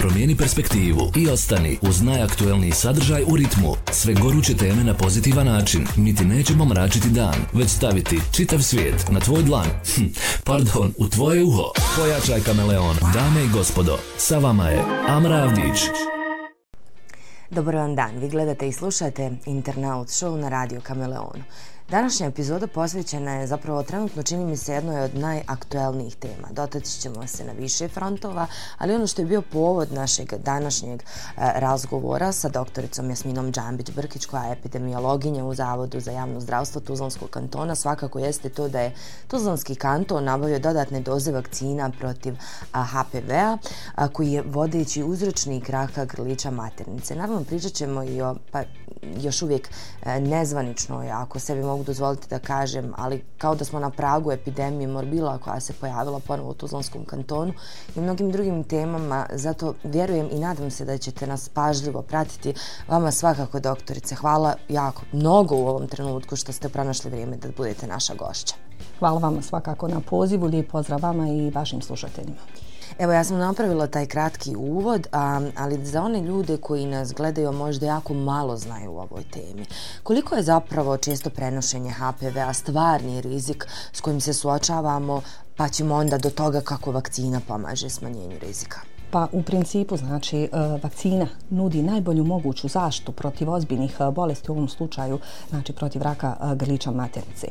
Promijeni perspektivu i ostani uz najaktuelniji sadržaj u ritmu. Sve goruće teme na pozitivan način. Mi ti nećemo mračiti dan, već staviti čitav svijet na tvoj dlan. Hm, pardon, u tvoje uho. Pojačaj kameleon. Dame i gospodo, sa vama je Amra Avdić. Dobar vam dan, vi gledate i slušate Internaut Show na Radio Kameleonu. Današnja epizoda posvećena je zapravo trenutno čini mi se jednoj od najaktuelnijih tema. Dotaći ćemo se na više frontova, ali ono što je bio povod našeg današnjeg e, razgovora sa doktoricom Jasminom Džambić-Brkić, koja je epidemiologinja u Zavodu za javno zdravstvo Tuzlanskog kantona, svakako jeste to da je Tuzlanski kanton nabavio dodatne doze vakcina protiv HPV-a, koji je vodeći uzročnik raka grlića maternice. Naravno, pričat ćemo i o pa, još uvijek e, nezvaničnoj, ako sebi mogu mogu dozvoliti da kažem, ali kao da smo na pragu epidemije morbila koja se pojavila ponovo u Tuzlanskom kantonu i mnogim drugim temama, zato vjerujem i nadam se da ćete nas pažljivo pratiti. Vama svakako, doktorice, hvala jako mnogo u ovom trenutku što ste pronašli vrijeme da budete naša gošća. Hvala vama svakako na pozivu, lijep pozdrav vama i vašim slušateljima. Evo, ja sam napravila taj kratki uvod, a, ali za one ljude koji nas gledaju možda jako malo znaju o ovoj temi. Koliko je zapravo često prenošenje HPV-a stvarni rizik s kojim se suočavamo, pa ćemo onda do toga kako vakcina pomaže smanjenju rizika? Pa u principu znači e, vakcina nudi najbolju moguću zaštitu protiv ozbiljnih e, bolesti u ovom slučaju znači protiv raka e, grlića grliča maternice.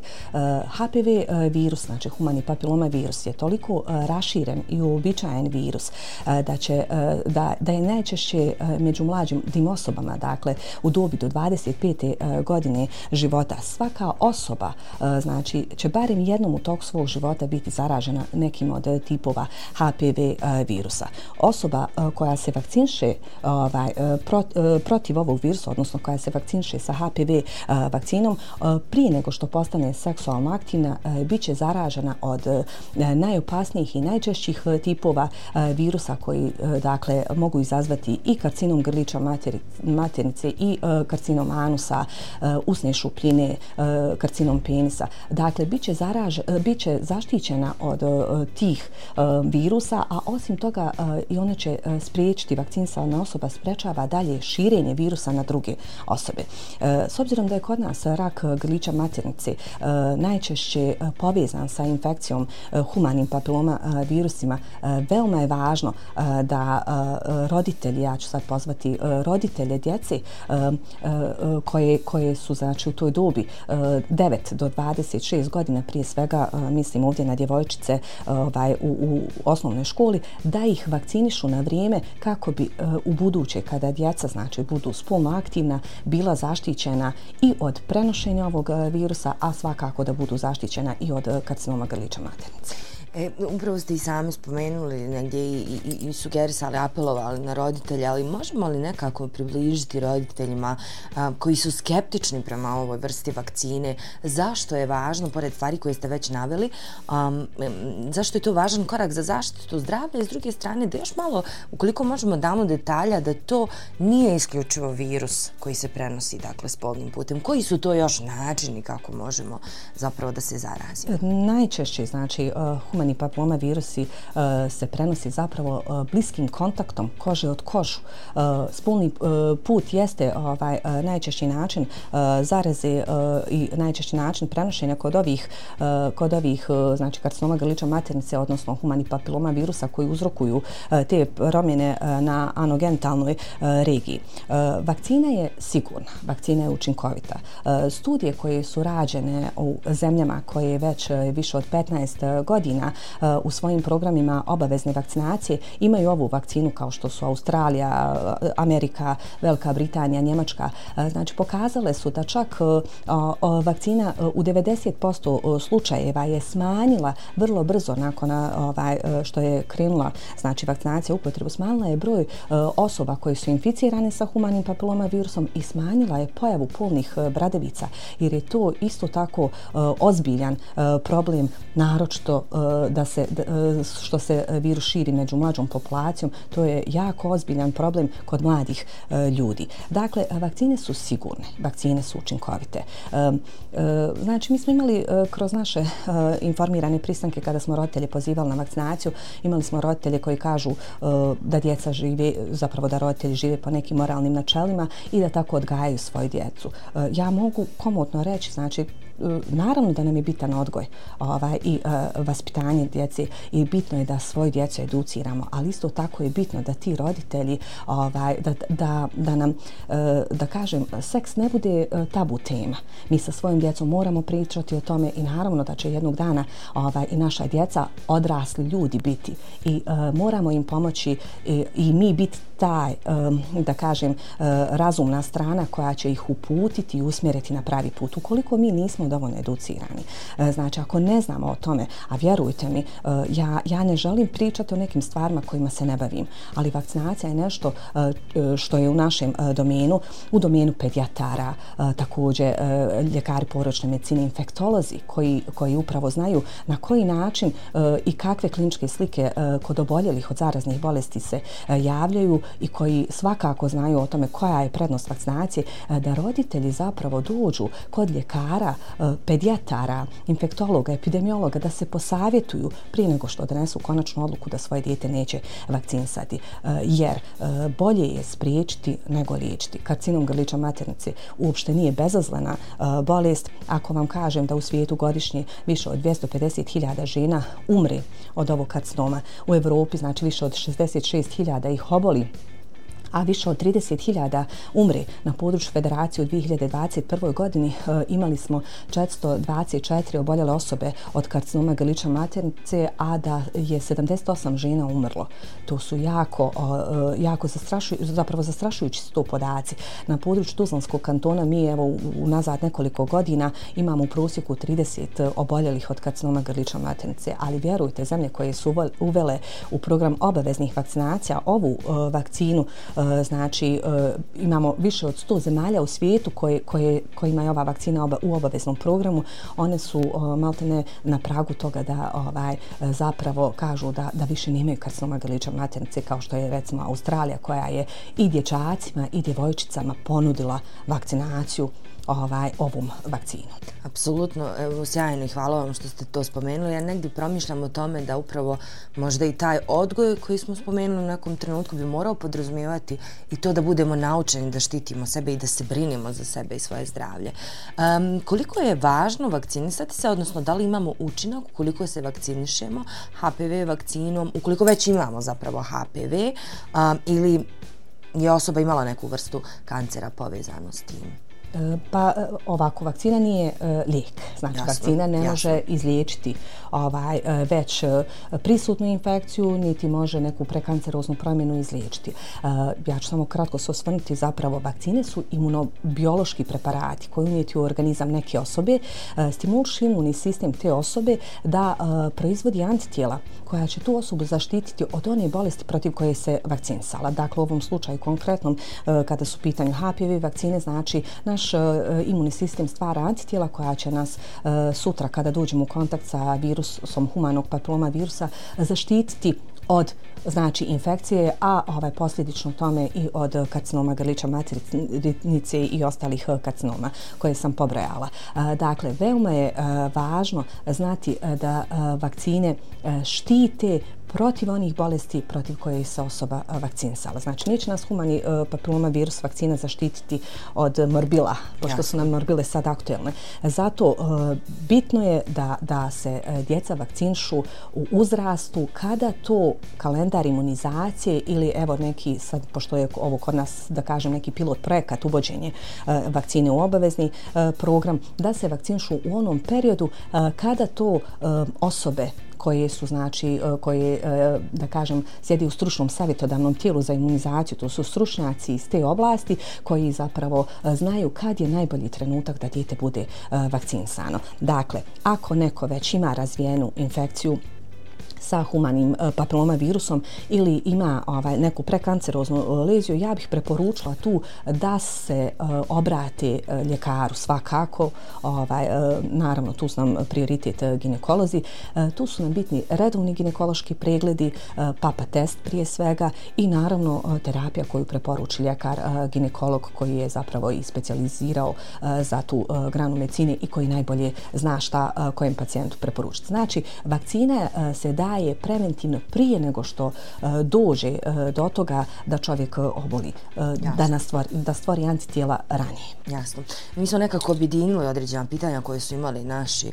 HPV virus, znači humani papiloma virus je toliko raširen i uobičajen virus da će da, da je najčešće među mlađim dim osobama, dakle u dobi do 25. godine života. Svaka osoba znači će barem jednom u tog svog života biti zaražena nekim od tipova HPV virusa osoba e, koja se vakcinše e, ovaj, e, prot, protiv ovog virusa, odnosno koja se vakcinše sa HPV vakcinom, prije nego što postane seksualno aktivna, bit će zaražena od najopasnijih i najčešćih tipova virusa koji dakle, mogu izazvati i karcinom grliča maternice i karcinom anusa, usne šupljine, karcinom penisa. Dakle, bit će, zaraž, bit će zaštićena od tih virusa, a osim toga i one će e, spriječiti vakcinisana osoba sprečava dalje širenje virusa na druge osobe. E, s obzirom da je kod nas rak grlića maternice e, najčešće povezan sa infekcijom humanim papiloma virusima, veoma je važno da roditelji, ja ću sad pozvati roditelje djece koje, koje su znači u toj dobi 9 do 26 godina prije svega, mislim ovdje na djevojčice ovaj, u, u osnovnoj školi, da ih vakcinišu informišu na vrijeme kako bi e, u buduće, kada djeca znači, budu spolno aktivna, bila zaštićena i od prenošenja ovog e, virusa, a svakako da budu zaštićena i od e, karcinoma grlića maternice. E, upravo ste i sami spomenuli negdje i, i, i sugerisali, apelovali na roditelje, ali možemo li nekako približiti roditeljima a, koji su skeptični prema ovoj vrsti vakcine? Zašto je važno, pored stvari koje ste već naveli, a, zašto je to važan korak za zaštitu zdravlja i s druge strane da još malo, ukoliko možemo damo detalja, da to nije isključivo virus koji se prenosi dakle, spolnim putem. Koji su to još načini kako možemo zapravo da se zarazimo? Najčešće, znači, uh, humani papiloma virusi uh, e, se prenosi zapravo uh, bliskim kontaktom kože od kožu. Uh, spolni uh, put jeste ovaj uh, najčešći način uh, zareze uh, i najčešći način prenošenja kod ovih uh, kod ovih uh, znači karcinoma grliča maternice odnosno humani papiloma virusa koji uzrokuju uh, te promjene uh, na anogentalnoj uh, regiji. Uh, vakcina je sigurna, vakcina je učinkovita. Uh, studije koje su rađene u zemljama koje već više od 15 godina Eh, u svojim programima obavezne vakcinacije imaju ovu vakcinu kao što su Australija, eh, Amerika, Velika Britanija, Njemačka. Eh, znači pokazale su da čak vakcina u 90% slučajeva je smanjila vrlo brzo nakon ovaj, što je krenula znači vakcinacija upotrebu, smanjila je broj osoba koji su inficirane sa humanim papiloma virusom i smanjila je pojavu polnih uh, bradavica jer je to isto tako ozbiljan problem naročito da se, e, što se virus širi među mlađom populacijom, to je jako ozbiljan problem kod mladih e, ljudi. Dakle, vakcine su sigurne, vakcine su učinkovite. E, znači, mi smo imali kroz naše informirane pristanke kada smo roditelje pozivali na vakcinaciju, imali smo roditelje koji kažu da djeca žive, zapravo da roditelji žive po nekim moralnim načelima i da tako odgajaju svoju djecu. Ja mogu komotno reći, znači, naravno da nam je bitan odgoj ovaj, i uh, vaspitanje djece i bitno je da svoju djecu educiramo, ali isto tako je bitno da ti roditelji ovaj, da, da, da nam, uh, da kažem, seks ne bude uh, tabu tema. Mi sa svojim djecom moramo pričati o tome i naravno da će jednog dana ovaj, i naša djeca odrasli ljudi biti i uh, moramo im pomoći i, i mi biti taj, um, da kažem, eh, razumna strana koja će ih uputiti i usmjeriti na pravi put. Ukoliko mi nismo dovoljno educirani. Eh, znači, ako ne znamo o tome, a vjerujte mi, eh, ja, ja ne želim pričati o nekim stvarima kojima se ne bavim, ali vakcinacija je nešto što je u našem domenu, u domenu pedijatara, također ljekari poročne medicine, infektolozi koji, koji upravo znaju na koji način i kakve kliničke slike kod oboljelih od zaraznih bolesti se javljaju i koji svakako znaju o tome koja je prednost vakcinacije, e, da roditelji zapravo dođu kod ljekara e, pedijatara, infektologa, epidemiologa da se posavjetuju prije nego što donesu konačnu odluku da svoje dijete neće vakcinisati. E, jer bolje je spriječiti nego liječiti. Karcinom grliča maternice uopšte nije bezazlena bolest. Ako vam kažem da u svijetu godišnje više od 250.000 žena umre od ovog karcinoma, u Evropi znači više od 66.000 ih oboli a više od 30.000 umre na području federacije u 2021. godini. E, imali smo 424 oboljele osobe od karcinoma grliča maternice, a da je 78 žena umrlo. To su jako, e, jako zastrašujući, zapravo zastrašujući su to podaci. Na području Tuzlanskog kantona mi evo u nazad nekoliko godina imamo u prosjeku 30 oboljelih od karcinoma grliča maternice, ali vjerujte, zemlje koje su uvele u program obaveznih vakcinacija ovu e, vakcinu E, znači e, imamo više od 100 zemalja u svijetu koje, koje, kojima je ova vakcina oba, u obaveznom programu. One su e, maltene na pragu toga da ovaj zapravo kažu da, da više nemaju karcinoma grliča maternice kao što je recimo Australija koja je i dječacima i djevojčicama ponudila vakcinaciju ovaj ovom vakcinu. Apsolutno, evo sjajno i hvala vam što ste to spomenuli. Ja negdje promišljam o tome da upravo možda i taj odgoj koji smo spomenuli u nekom trenutku bi morao podrazumijevati i to da budemo naučeni da štitimo sebe i da se brinimo za sebe i svoje zdravlje. Um, koliko je važno vakcinisati se, odnosno da li imamo učinak koliko se vakcinišemo HPV vakcinom, ukoliko već imamo zapravo HPV um, ili je osoba imala neku vrstu kancera povezano s tim? E, pa e, ovako, vakcina nije e, lijek. Znači, jasno, vakcina ne jasno. može izliječiti ovaj, već prisutnu infekciju, niti može neku prekanceroznu promjenu izliječiti. Ja ću samo kratko se osvrnuti. Zapravo, vakcine su imunobiološki preparati koji umijeti u organizam neke osobe, stimuliš imunni sistem te osobe da proizvodi antitijela koja će tu osobu zaštititi od one bolesti protiv koje se vakcinisala. Dakle, u ovom slučaju konkretnom, kada su pitanju HPV vakcine, znači naš naš e, imunni sistem stvara antitijela koja će nas e, sutra kada dođemo u kontakt sa virusom humanog papiloma virusa zaštititi od znači infekcije, a ovaj posljedično tome i od karcinoma grliča maternice i ostalih e, karcinoma koje sam pobrojala. Dakle, veoma je važno znati da vakcine štite protiv onih bolesti protiv koje se osoba vakcinisala. Znači, neće nas humani papiloma virus vakcina zaštititi od morbila, pošto su nam morbile sad aktuelne. Zato bitno je da, da se djeca vakcinšu u uzrastu kada to kalendar imunizacije ili evo neki, sad, pošto je ovo kod nas, da kažem, neki pilot projekat uvođenje vakcine u obavezni program, da se vakcinšu u onom periodu kada to osobe koje su znači e, koje e, da kažem sjedi u stručnom savjetodavnom tijelu za imunizaciju. To su stručnjaci iz te oblasti koji zapravo e, znaju kad je najbolji trenutak da dijete bude vakcinisano. Dakle ako neko već ima razvijenu infekciju sa humanim e, papiloma virusom ili ima ovaj, neku prekanceroznu e, leziju, ja bih preporučila tu da se e, obrate ljekaru svakako. Ovaj, naravno, tu su nam prioritet ginekolozi. Tu su nam bitni redovni ginekološki pregledi, papa test prije svega i naravno terapija koju preporuči ljekar ginekolog koji je zapravo i specializirao za tu granu medicine i koji najbolje zna šta kojem pacijentu preporučiti. Znači, vakcine se da daje preventivno prije nego što uh, dođe uh, do toga da čovjek uh, oboli, da, nastvori, da stvori antitijela ranije. Jasno. Mi smo nekako objedinili određena pitanja koje su imali naši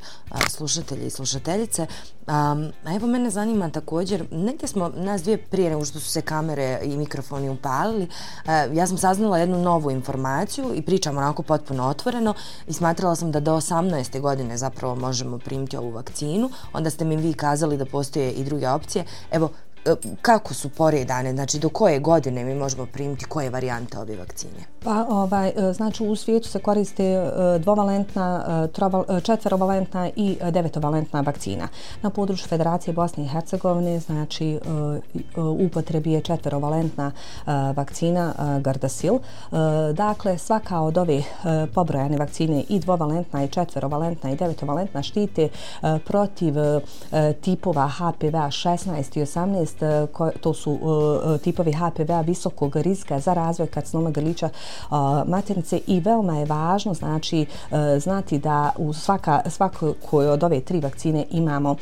slušatelji i slušateljice. Um, a evo mene zanima također, negdje smo nas dvije prije nego što su se kamere i mikrofoni upalili, uh, ja sam saznala jednu novu informaciju i pričam onako potpuno otvoreno i smatrala sam da do 18. godine zapravo možemo primiti ovu vakcinu. Onda ste mi vi kazali da postoje i druge opcije. Evo, E, kako su poredane, znači do koje godine mi možemo primiti koje varijante ove vakcine? Pa, ovaj, e, znači u svijetu se koriste e, dvovalentna, dvovalentna, četverovalentna i devetovalentna vakcina. Na području Federacije Bosne i Hercegovine, znači upotrebi je četverovalentna vakcina Gardasil. Dakle, svaka od ove pobrojane vakcine i dvovalentna i četverovalentna i devetovalentna štite protiv tipova HPV 16 i 18 E, to su e, e, tipovi HPV-a visokog rizika za razvoj karcinoma grlića e, maternice i veoma je važno znači znati da u svaka svako koje od ove tri vakcine imamo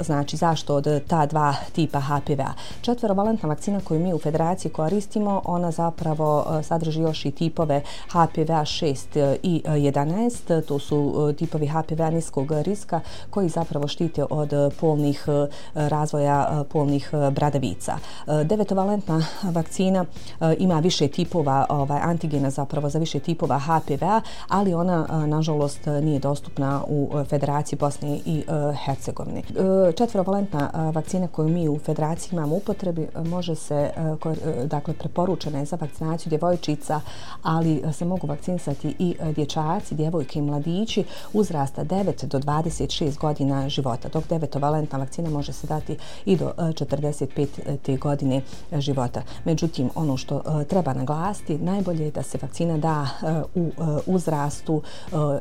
znači zašto od ta dva tipa HPV-a. Četvorovalentna vakcina koju mi u federaciji koristimo, ona zapravo sadrži još i tipove HPV-a 6 i 11. To su tipovi HPV-a niskog rizika koji zapravo štite od polnih razvoja polnih E, bradavica. E, devetovalentna vakcina e, ima više tipova ovaj, antigena zapravo za više tipova HPV-a, ali ona nažalost nije dostupna u Federaciji Bosne i Hercegovine. Četvrovalentna vakcina koju mi u Federaciji imamo upotrebi može se, dakle, preporučena je za vakcinaciju djevojčica, ali se mogu vakcinisati i dječaci, djevojke i mladići uzrasta 9 do 26 godina života, dok devetovalentna vakcina može se dati i do 40 65. godine života. Međutim, ono što e, treba naglasiti, najbolje je da se vakcina da e, u e, uzrastu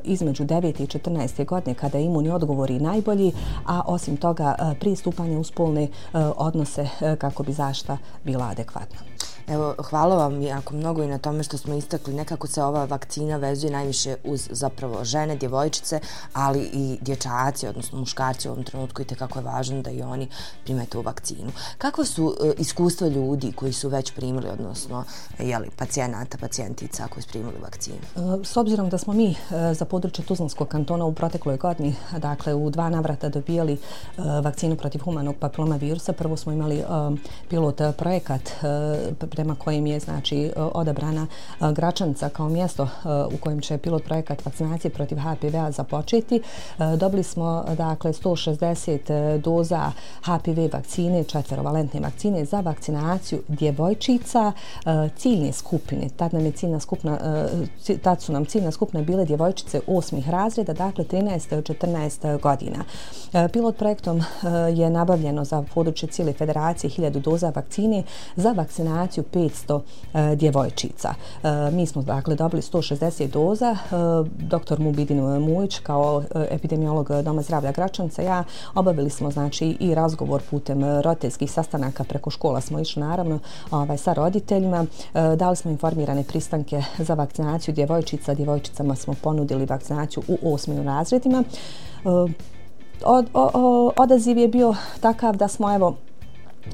između 9. i 14. godine kada imuni odgovori najbolji, a osim toga pristupanje u spolne odnose kako bi zašta bila adekvatna. Evo, hvala vam jako mnogo i na tome što smo istakli nekako se ova vakcina vezuje najviše uz zapravo žene, djevojčice, ali i dječaci, odnosno muškarci u ovom trenutku i tekako je važno da i oni primete u vakcinu. Kakva su e, iskustva ljudi koji su već primili, odnosno e, jeli, pacijenata, pacijentica koji su primili vakcinu? E, s obzirom da smo mi e, za područje Tuzlanskog kantona u protekloj godini, dakle u dva navrata dobijali vakcinu protiv humanog papiloma virusa, prvo smo imali pilot projekat prema kojim je znači e, odabrana e, Gračanca kao mjesto e, u kojem će pilot projekat vakcinacije protiv HPV-a započeti. Dobili smo dakle 160 doza HPV vakcine, četverovalentne vakcine za vakcinaciju djevojčica ciljne skupine. Tad nam je ciljna skupna tad su nam ciljna skupna bile djevojčice osmih razreda, dakle 13 14 godina. Pilot projektom je nabavljeno za područje cijele federacije 1000 doza vakcine za vakcinaciju 500 e, djevojčica. E, mi smo dakle dobili 160 doza. E, doktor Mubidin Mujić kao e, epidemiolog Doma zdravlja Gračanca ja obavili smo znači i razgovor putem roditeljskih sastanaka preko škola smo išli naravno ovaj, sa roditeljima. E, dali smo informirane pristanke za vakcinaciju djevojčica. Djevojčicama smo ponudili vakcinaciju u osmim razredima. E, od, o, o, odaziv je bio takav da smo evo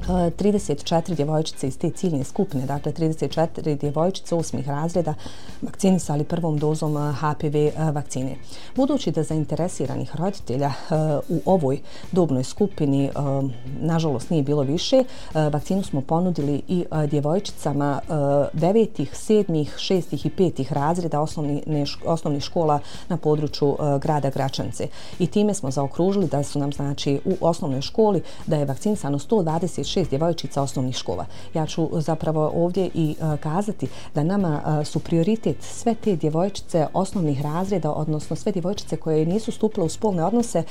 34 djevojčice iz te ciljne skupine, dakle 34 djevojčice osmih razreda vakcinisali prvom dozom eh, HPV eh, vakcine. Budući da zainteresiranih roditelja eh, u ovoj dobnoj skupini nažalost nije bilo više, vakcinu smo ponudili i djevojčicama devetih, sedmih, šestih i 5. razreda osnovni, osnovnih škola na području grada Gračance. I time smo zaokružili da su nam znači u osnovnoj školi da je vakcinisano 120 126 djevojčica osnovnih škola. Ja ću zapravo ovdje i kazati da nama su prioritet sve te djevojčice osnovnih razreda, odnosno sve djevojčice koje nisu stupile u spolne odnose,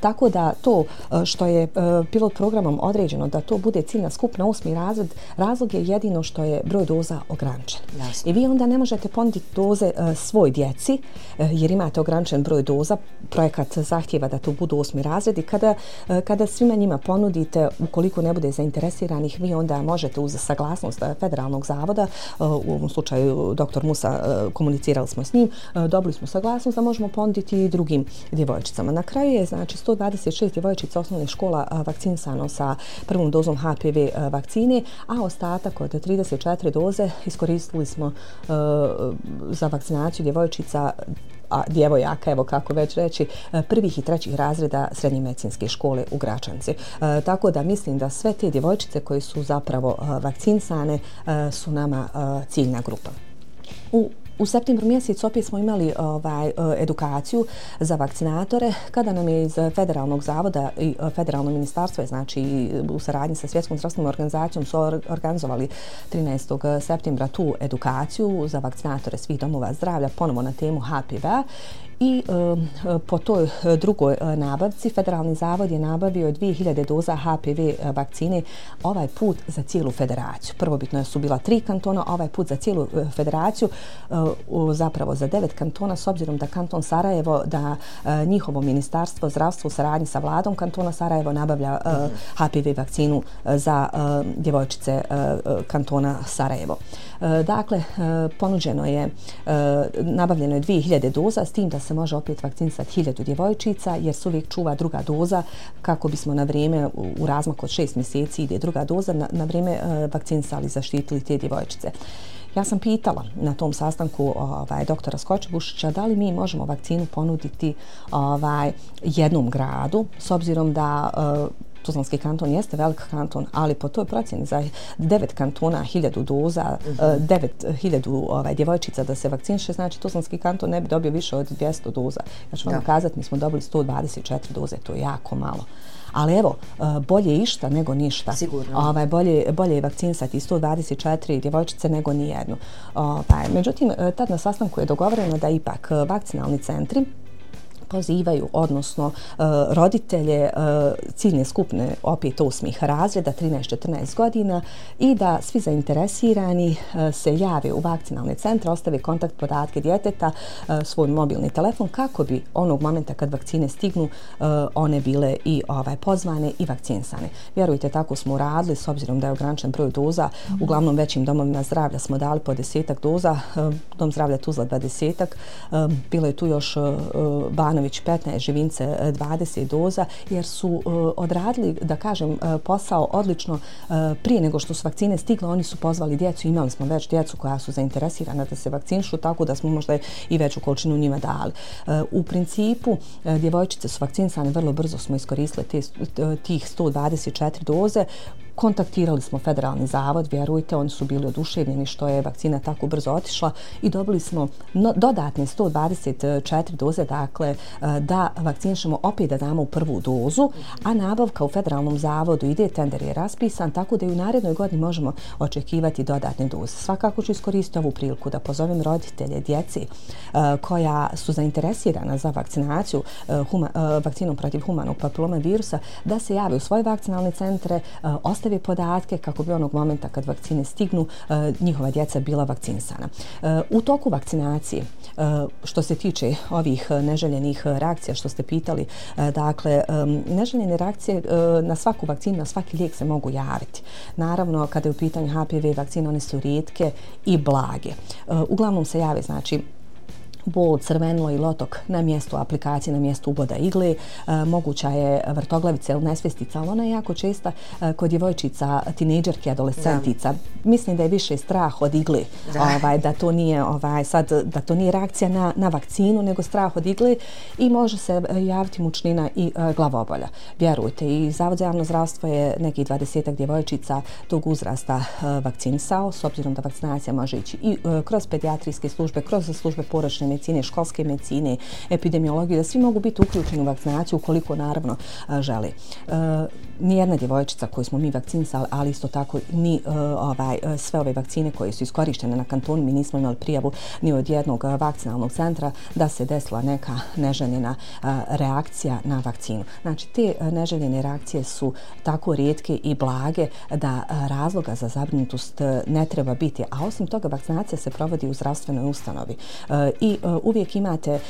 tako da to što je pilot programom određeno da to bude ciljna skupna osmi razred, razlog je jedino što je broj doza ograničen. I vi onda ne možete ponuditi doze svoj djeci, jer imate ograničen broj doza, projekat zahtjeva da to budu osmi razredi. Kada, kada svima njima ponudite, ukoliko ne bude zainteresiranih, vi onda možete uz saglasnost eh, federalnog zavoda, eh, u ovom slučaju dr. Musa eh, komunicirali smo s njim, dobili smo saglasnost da možemo ponuditi i drugim djevojčicama. Na kraju je znači 126 djevojčica osnovnih škola vakcinisano sa prvom dozom HPV vakcine, a ostatak od 34 doze iskoristili smo za vakcinaciju djevojčica a djevojaka, evo kako već reći, e, prvih i trećih razreda srednje medicinske škole u Gračanci. E, tako da mislim da sve te djevojčice koje su zapravo e, vakcinsane su nama ciljna grupa. U U septembru mjesecu opet smo imali ovaj, e, edukaciju za vakcinatore kada nam je iz federalnog zavoda i e, federalno ministarstvo, znači u saradnji sa svjetskom zdravstvenom organizacijom su organizovali 13. septembra tu edukaciju za vakcinatore svih domova zdravlja ponovo na temu HPV I e, po toj eh, drugoj eh, nabavci Federalni zavod je nabavio 2000 doza HPV eh, vakcine ovaj put za cijelu federaciju. Prvobitno su bila tri kantona, ovaj put za cijelu federaciju, zapravo za devet kantona, s obzirom da kanton Sarajevo, da njihovo ministarstvo zdravstva u saradnji sa vladom kantona Sarajevo nabavlja HPV vakcinu za djevojčice kantona Sarajevo. Dakle, ponuđeno je, nabavljeno je 2000 doza, s tim da se se može opet vakcinisati hiljadu djevojčica jer se uvijek čuva druga doza kako bismo na vrijeme u razmaku od šest mjeseci ide druga doza na, na vrijeme e, vakcinisali zaštitili te djevojčice. Ja sam pitala na tom sastanku ovaj, doktora Skočebušića da li mi možemo vakcinu ponuditi ovaj, jednom gradu s obzirom da e, Tuzlanski kanton jeste velik kanton, ali po toj procjeni za devet kantona, hiljadu doza, mm -hmm. devet hiljadu ovaj, djevojčica da se vakciniše, znači Tuzlanski kanton ne bi dobio više od 200 doza. Ja ću vam da. kazati, mi smo dobili 124 doze, to je jako malo. Ali evo, e, bolje išta nego ništa. Sigurno. Ovaj, bolje, bolje je vakcinisati 124 djevojčice nego nijednu. Ovaj, međutim, e, tad na sastanku je dogovoreno da ipak vakcinalni centri pozivaju, odnosno e, roditelje e, ciljne skupne opet osmih razreda, 13-14 godina i da svi zainteresirani e, se jave u vakcinalne centre, ostave kontakt podatke djeteta, svoj mobilni telefon, kako bi onog momenta kad vakcine stignu, one bile i ovaj pozvane i vakcinsane. Vjerujte, tako smo uradili, s obzirom da je ograničen broj doza, uglavnom većim domovima zdravlja smo dali po desetak doza, dom zdravlja Tuzla dvadesetak, uh, bilo je tu još Bana Jovanović 15, Živince e, 20 doza, jer su e, odradili, da kažem, e, posao odlično prije nego što su vakcine stigle, oni su pozvali djecu, imali smo već djecu koja su zainteresirana da se vakcinišu, tako da smo možda i veću količinu njima dali. U principu, djevojčice su vakcinisane, vrlo brzo smo iskoristili te, tih 124 doze, Kontaktirali smo federalni zavod, vjerujte, oni su bili oduševljeni što je vakcina tako brzo otišla i dobili smo no, dodatne 124 doze, dakle, e, da vakcinišemo opet da damo prvu dozu, a nabavka u federalnom zavodu ide, tender je raspisan, tako da i u narednoj godini možemo očekivati dodatne doze. Svakako ću iskoristiti ovu priliku da pozovem roditelje, djeci e, koja su zainteresirana za vakcinaciju e, huma, vakcinom protiv humanog papiloma virusa, da se jave u svoje vakcinalne centre, dostave podatke kako bi onog momenta kad vakcine stignu e, njihova djeca bila vakcinisana. E, u toku vakcinacije, e, što se tiče ovih neželjenih reakcija što ste pitali, dakle, neželjene reakcije na svaku vakcinu, na svaki lijek se mogu javiti. Naravno, kada je u pitanju HPV vakcina, one su rijetke i blage. Uglavnom se jave, znači, bol, crvenilo i lotok na mjestu aplikacije, na mjestu uboda igle. E, moguća je vrtoglavica ili nesvestica, ali ona je jako česta e, kod djevojčica, tinejdžerke, adolescentica. Da. Mislim da je više strah od igle, da. Ovaj, da to nije ovaj, sad, da to nije reakcija na, na vakcinu, nego strah od igle i može se javiti mučnina i e, glavobolja. Vjerujte, i Zavod za javno zdravstvo je nekih 20 djevojčica tog uzrasta e, vakcinisao, s obzirom da vakcinacija može ići i e, kroz pediatrijske službe, kroz službe poročne medicine, školske medicine, epidemiologije, da svi mogu biti uključeni u vakcinaciju ukoliko naravno žele nijedna djevojčica koju smo mi vakcinisali, ali isto tako ni uh, ovaj, e, sve ove vakcine koje su iskorištene na kantonu, mi nismo imali prijavu ni od jednog e, vakcinalnog centra da se desila neka neželjena uh, reakcija na vakcinu. Znači, te neželjene reakcije su tako rijetke i blage da razloga za zabrinutost ne treba biti. A osim toga, vakcinacija se provodi u zdravstvenoj ustanovi i uvijek imate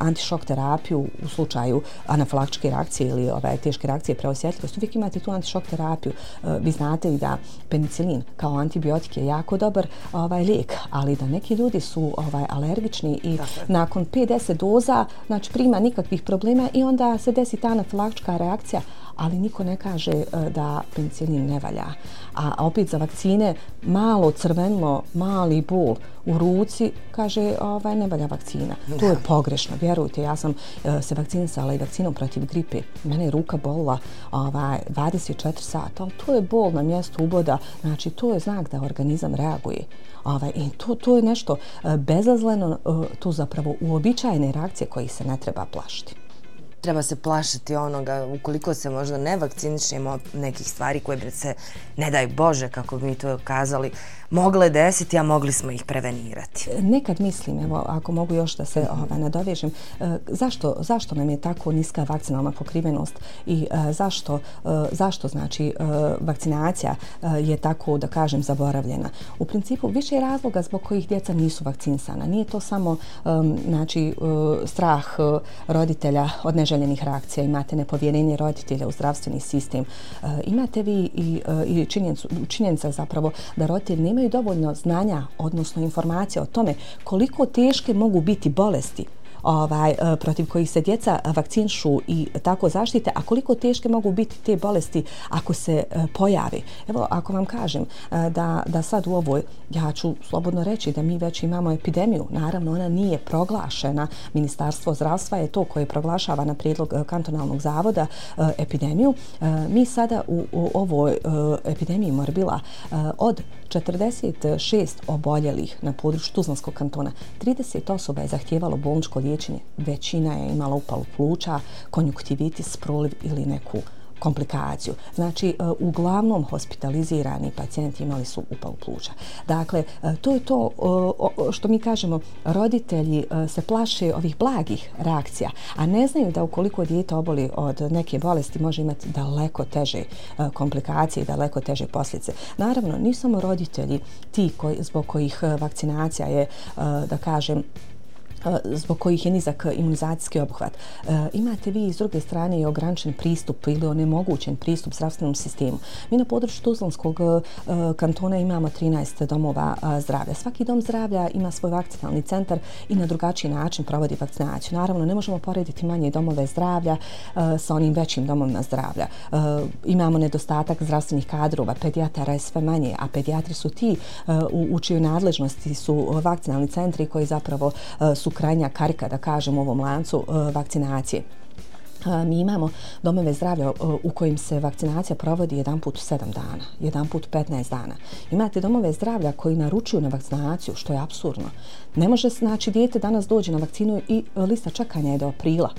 antišok terapiju u slučaju anafilaktičke reakcije ili ove teške reakcije preosjetljivosti. Uvijek imate tu antišok terapiju. Vi znate i da penicilin kao antibiotik je jako dobar ovaj lijek, ali da neki ljudi su ovaj alergični i dakle. nakon 50 doza znači prima nikakvih problema i onda se desi ta anafilaktička reakcija, ali niko ne kaže e, da penicilin ne valja. A opet za vakcine malo crvenlo, mali bol u ruci, kaže ovaj ne valja vakcina. Da. To je pogrešno, vjerujte. Ja sam e, se vakcinisala i vakcinom protiv gripe. Mene je ruka bolila ovaj, 24 sata, ali to je bol na mjestu uboda. Znači, to je znak da organizam reaguje. Ovaj, I to, to je nešto e, bezazleno, tu zapravo uobičajene reakcije koji se ne treba plašiti treba se plašiti onoga ukoliko se možda ne vakcinišemo nekih stvari koje bi se, ne daj Bože, kako bi mi to kazali, mogle desiti, a mogli smo ih prevenirati. Nekad mislim, evo, ako mogu još da se mm -hmm. nadovežem, e, zašto, zašto nam je tako niska vakcinalna pokrivenost i e, zašto, e, zašto znači e, vakcinacija e, je tako, da kažem, zaboravljena? U principu, više je razloga zbog kojih djeca nisu vakcinisana. Nije to samo e, znači, strah roditelja od neželjenih reakcija, imate nepovjerenje roditelja u zdravstveni sistem, e, imate vi i, e, i činjenica zapravo da roditelji nemaju dovoljno znanja, odnosno informacija o tome koliko teške mogu biti bolesti ovaj, e, protiv kojih se djeca vakcinšu i tako zaštite, a koliko teške mogu biti te bolesti ako se e, pojave. Evo, ako vam kažem e, da, da sad u ovoj, ja ću slobodno reći da mi već imamo epidemiju, naravno ona nije proglašena, Ministarstvo zdravstva je to koje proglašava na prijedlog kantonalnog zavoda epidemiju. Mi sada u, u ovoj epidemiji morbila od 46 oboljelih na području Tuzlanskog kantona, 30 osoba je zahtjevalo bolničko liječenje, većina je imala upalu pluća, konjuktivitis, proliv ili neku komplikaciju. Znači, e, uglavnom hospitalizirani pacijenti imali su upalu pluća. Dakle, e, to je to e, što mi kažemo, roditelji se plaše ovih blagih reakcija, a ne znaju da ukoliko dijete oboli od neke bolesti može imati daleko teže komplikacije i daleko teže posljedice. Naravno, nisu samo roditelji ti koji, zbog kojih vakcinacija je, da kažem, zbog kojih je nizak imunizacijski obuhvat. Imate vi s druge strane i ograničen pristup ili onemogućen pristup zdravstvenom sistemu. Mi na području Tuzlanskog kantona imamo 13 domova zdravlja. Svaki dom zdravlja ima svoj vakcinalni centar i na drugačiji način provodi vakcinaciju. Naravno, ne možemo porediti manje domove zdravlja sa onim većim domovima zdravlja. Imamo nedostatak zdravstvenih kadrova, pedijatara je sve manje, a pedijatri su ti u čijoj nadležnosti su vakcinalni centri koji zapravo su krajnja karika, da kažem, u ovom lancu e, vakcinacije. E, mi imamo domove zdravlja e, u kojim se vakcinacija provodi jedan put u 7 dana, jedan put 15 dana. Imate domove zdravlja koji naručuju na vakcinaciju, što je absurdno. Ne može znači dijete danas dođe na vakcinu i lista čekanja je do aprila.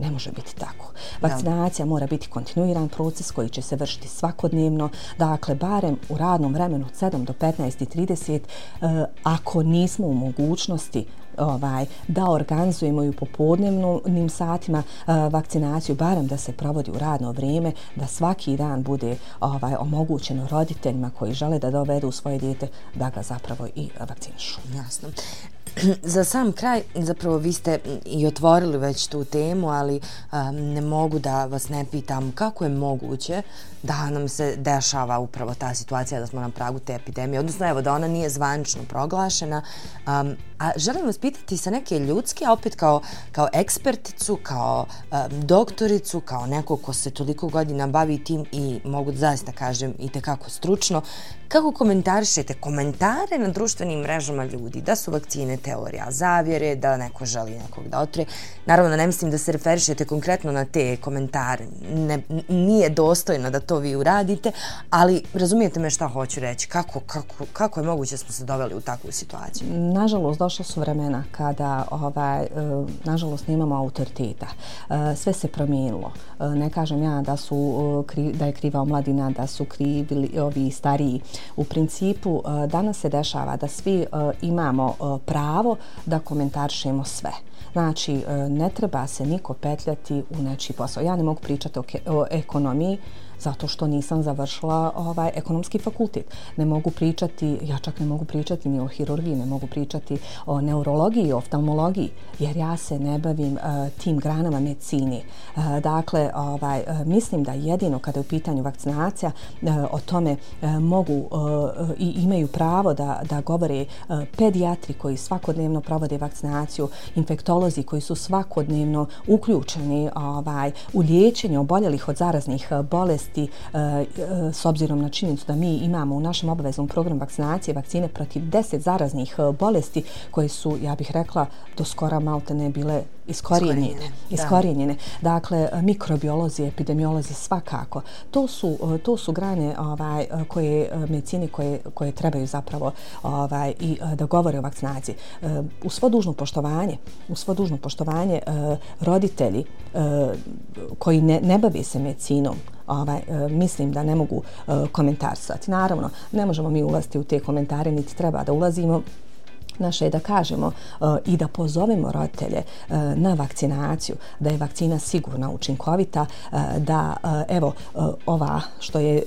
Ne može biti tako. Vakcinacija mora biti kontinuiran proces koji će se vršiti svakodnevno. Dakle, barem u radnom vremenu od 7 do 15 i ako nismo u mogućnosti ovaj da organizujemo i u popodnevnim satima vakcinaciju barem da se provodi u radno vrijeme da svaki dan bude ovaj omogućeno roditeljima koji žele da dovedu svoje dijete da ga zapravo i vakcinišu. Jasno. Za sam kraj, zapravo vi ste i otvorili već tu temu, ali um, ne mogu da vas ne pitam kako je moguće da nam se dešava upravo ta situacija da smo na pragu te epidemije, odnosno evo da ona nije zvanično proglašena. Um, a želim vas pitati sa neke ljudske, a opet kao, kao eksperticu, kao um, doktoricu, kao neko ko se toliko godina bavi tim i mogu da zaista kažem i tekako stručno, kako komentarišete komentare na društvenim mrežama ljudi da su vakcine teorija zavjere, da neko želi nekog da otre. Naravno, ne mislim da se referišete konkretno na te komentare. Ne, nije dostojno da to vi uradite, ali razumijete me šta hoću reći. Kako, kako, kako je moguće da smo se doveli u takvu situaciju? Nažalost, došla su vremena kada, ovaj, eh, nažalost, nemamo autoriteta. Eh, sve se promijenilo. Eh, ne kažem ja da su da je kriva omladina, da su krivi ovi stariji. U principu, danas se dešava da svi imamo pravo da komentaršemo sve. Znači, e, ne treba se niko petljati u nečiji posao. Ja ne mogu pričati o ekonomiji, zato što nisam završila ovaj ekonomski fakultet. Ne mogu pričati, ja čak ne mogu pričati ni o hirurgiji, ne mogu pričati o neurologiji, oftalmologiji, jer ja se ne bavim uh, tim granama medicini. Uh, e, dakle, ovaj, uh, mislim da jedino kada je u pitanju vakcinacija, uh, o tome uh, mogu uh, i imaju pravo da, da govore uh, pedijatri koji svakodnevno provode vakcinaciju, infektolozi koji su svakodnevno uključeni ovaj, u liječenje oboljelih od zaraznih bolesti bolesti e, e, s obzirom na činjenicu da mi imamo u našem obaveznom programu vakcinacije vakcine protiv 10 zaraznih e, bolesti koje su, ja bih rekla, do skora malte ne bile iskorijenjene. iskorijenjene. Dakle, mikrobiolozi, epidemiolozi svakako. To su, to su grane ovaj, koje medicine koje, koje trebaju zapravo ovaj, i da govore o vakcinaciji. U svo dužno poštovanje, u svo dužno poštovanje roditelji koji ne, ne bavi se medicinom, ovaj, e, mislim da ne mogu e, komentarsati. Naravno, ne možemo mi ulaziti u te komentare, niti treba da ulazimo naše je da kažemo eh, i da pozovemo roditelje eh, na vakcinaciju, da je vakcina sigurna, učinkovita, eh, da evo ova što je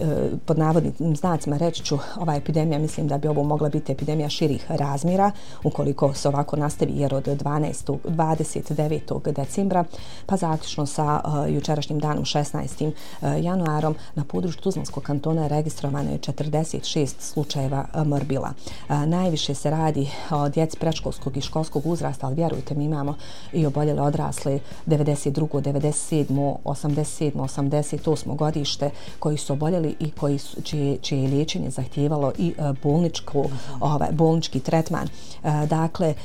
pod navodnim znacima reći ću, ova epidemija, mislim da bi ovo mogla biti epidemija širih razmjera ukoliko se ovako nastavi jer od 12. 29. decembra pa zaključno sa jučerašnjim danom 16. januarom na području Tuzlanskog kantona registrovano je 46 slučajeva morbila. Najviše se radi o djeci preškolskog i školskog uzrasta, ali vjerujte mi imamo i oboljele odrasle 92. 97. 87. 88. godište koji su oboljeli i koji su, čije, čije liječenje zahtijevalo i e, bolničku, ovaj, bolnički tretman. E, dakle, e,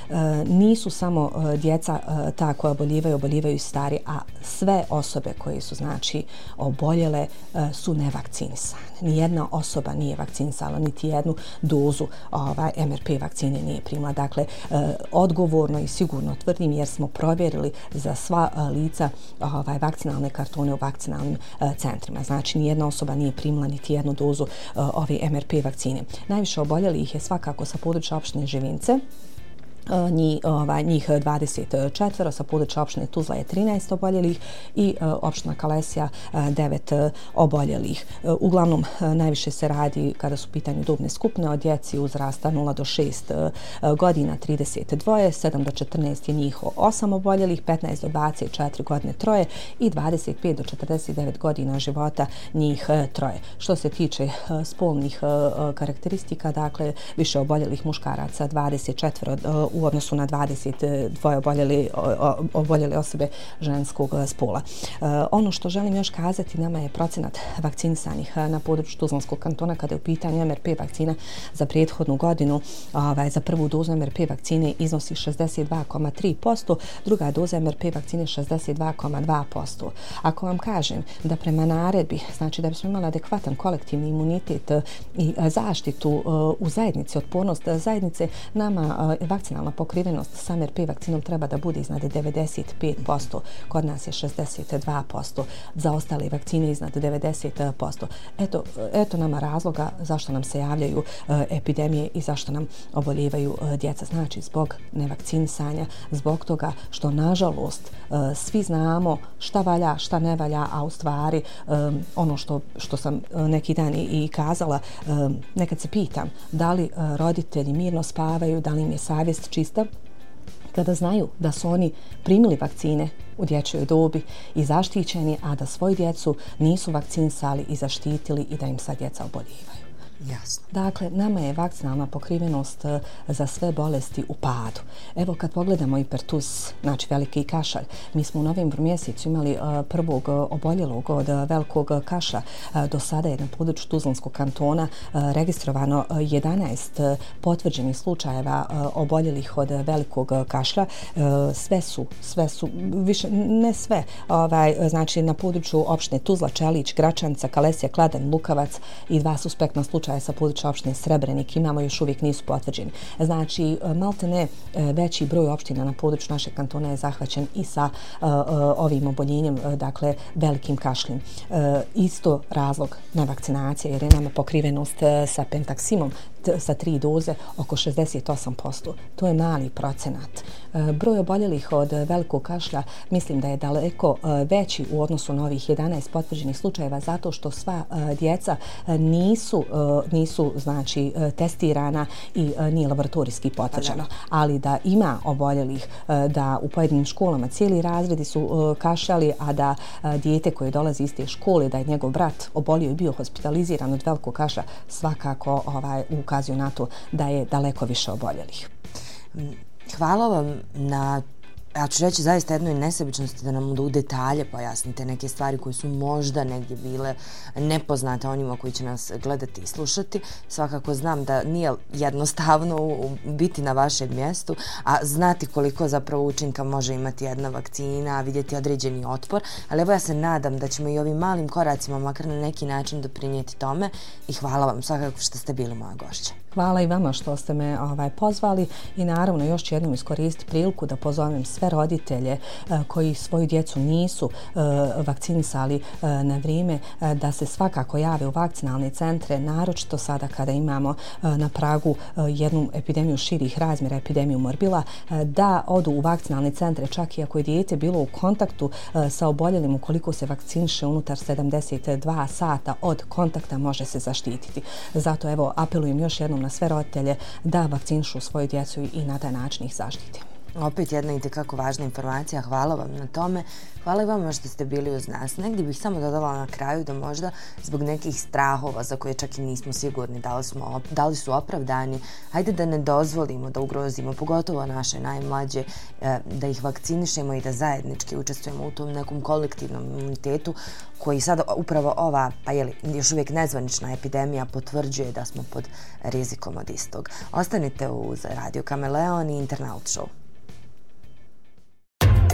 nisu samo djeca ta koja oboljivaju, oboljivaju i stari, a sve osobe koje su znači oboljele su nevakcinisane. Nijedna osoba nije vakcinisala, niti jednu dozu ovaj, MRP vakcine nije primila. Dakle, e, odgovorno i sigurno tvrdim jer smo provjerili za sva e, lica ovaj, vakcinalne kartone u vakcinalnim e, centrima. Znači, nijedna osoba nije primila niti jednu dozu ove MRP vakcine. Najviše oboljeli ih je svakako sa područja opštine Živince, E, njih, ovaj, njih 24, sa područja opštine Tuzla je 13 oboljelih i e, opština Kalesija e, 9 oboljelih. Uglavnom, najviše se radi kada su pitanju dubne skupne od djeci uzrasta 0 do 6 godina 32, 7 do 14 je njih 8 oboljelih, 15 do 24 godine troje i 25 do 49 godina života njih troje. Što se tiče spolnih karakteristika, dakle, više oboljelih muškaraca 24 uh, u odnosu na 22 e, oboljeli, oboljeli osobe ženskog e, spola. E, ono što želim još kazati, nama je procenat vakcinisanih na području Tuzlanskog kantona kada je u pitanju MRP vakcina za prethodnu godinu. Ovaj, za prvu dozu MRP vakcine iznosi 62,3%, druga doza MRP vakcine 62,2%. Ako vam kažem da prema naredbi, znači da bismo imali adekvatan kolektivni imunitet i zaštitu u zajednici, otpornost zajednice, nama vakcinalna nacionalna pokrivenost sa MRP vakcinom treba da bude iznad 95%. Kod nas je 62%. Za ostale vakcine iznad 90%. Eto, eto nama razloga zašto nam se javljaju eh, epidemije i zašto nam oboljevaju eh, djeca. Znači, zbog nevakcinisanja, zbog toga što, nažalost, eh, svi znamo šta valja, šta ne valja, a u stvari ono što, što sam neki dan i, kazala, nekad se pitam da li roditelji mirno spavaju, da li im je savjest čista kada znaju da su oni primili vakcine u dječjoj dobi i zaštićeni, a da svoju djecu nisu vakcinisali i zaštitili i da im sad djeca oboljivaju. Jasno. Dakle, nama je vakcinalna pokrivenost e, za sve bolesti u padu. Evo kad pogledamo hipertus, znači veliki kašalj, mi smo u novembru mjesecu imali e, prvog e, oboljelog od velikog kašlja. Do sada je na području Tuzlanskog kantona registrovano 11 potvrđenih slučajeva oboljelih od velikog kašlja. Sve su, sve su, više, ne sve, ovaj, znači na području opštine Tuzla, Čelić, Gračanca, Kalesija, Kladan, Lukavac i dva suspektna slučaja sa područja opštine Srebrenik imamo još uvijek nisu potvrđeni. Znači, e, malte ne e, veći broj opština na području našeg kantona je zahvaćen i sa e, ovim oboljenjem, dakle, velikim kašljem. Isto razlog nevakcinacije jer je nama pokrivenost sa pentaksimom sa tri doze oko 68%. To je mali procenat. E, broj oboljelih od velikog kašlja mislim da je daleko e, veći u odnosu na ovih 11 potvrđenih slučajeva zato što sva e, djeca nisu, nisu znači, testirana i nije laboratorijski potvrđeno. Ali da ima oboljelih, da u pojedinim školama cijeli razredi su kašljali, a da dijete koje dolazi iz te škole, da je njegov brat obolio i bio hospitaliziran od velikog kašlja, svakako ovaj, ukazuju na to da je daleko više oboljelih. Hvala vam na E, ja ću reći zaista jednoj nesebičnosti da nam u detalje pojasnite neke stvari koje su možda negdje bile nepoznate onima koji će nas gledati i slušati. Svakako znam da nije jednostavno biti na vašem mjestu, a znati koliko zapravo učinka može imati jedna vakcina, vidjeti određeni otpor, ali evo ja se nadam da ćemo i ovim malim koracima makar na neki način doprinijeti tome i hvala vam svakako što ste bili moja gošća. Hvala i vama što ste me ovaj pozvali i naravno još ću jednom iskoristiti priliku da pozovem sve roditelje e, koji svoju djecu nisu e, vakcinisali e, na vrijeme da se svakako jave u vakcinalne centre, naročito sada kada imamo na pragu jednu epidemiju širih razmjera, epidemiju morbila, da odu u vakcinalne centre čak i ako je dijete bilo u kontaktu sa oboljelim ukoliko se vakciniše unutar 72 sata od kontakta može se zaštititi. Zato evo apelujem još jednom sve roditelje da vakcinišu svoju djecu i na taj način ih zaštiti. Opet jedna i tekako važna informacija. Hvala vam na tome. Hvala i vama što ste bili uz nas. Negdje bih samo dodala na kraju da možda zbog nekih strahova za koje čak i nismo sigurni da li, smo, da li su opravdani, hajde da ne dozvolimo da ugrozimo, pogotovo naše najmlađe, e, da ih vakcinišemo i da zajednički učestvujemo u tom nekom kolektivnom imunitetu koji sada upravo ova, pa je li još uvijek nezvanična epidemija potvrđuje da smo pod rizikom od istog. Ostanite uz Radio Kameleon i Internaut Show.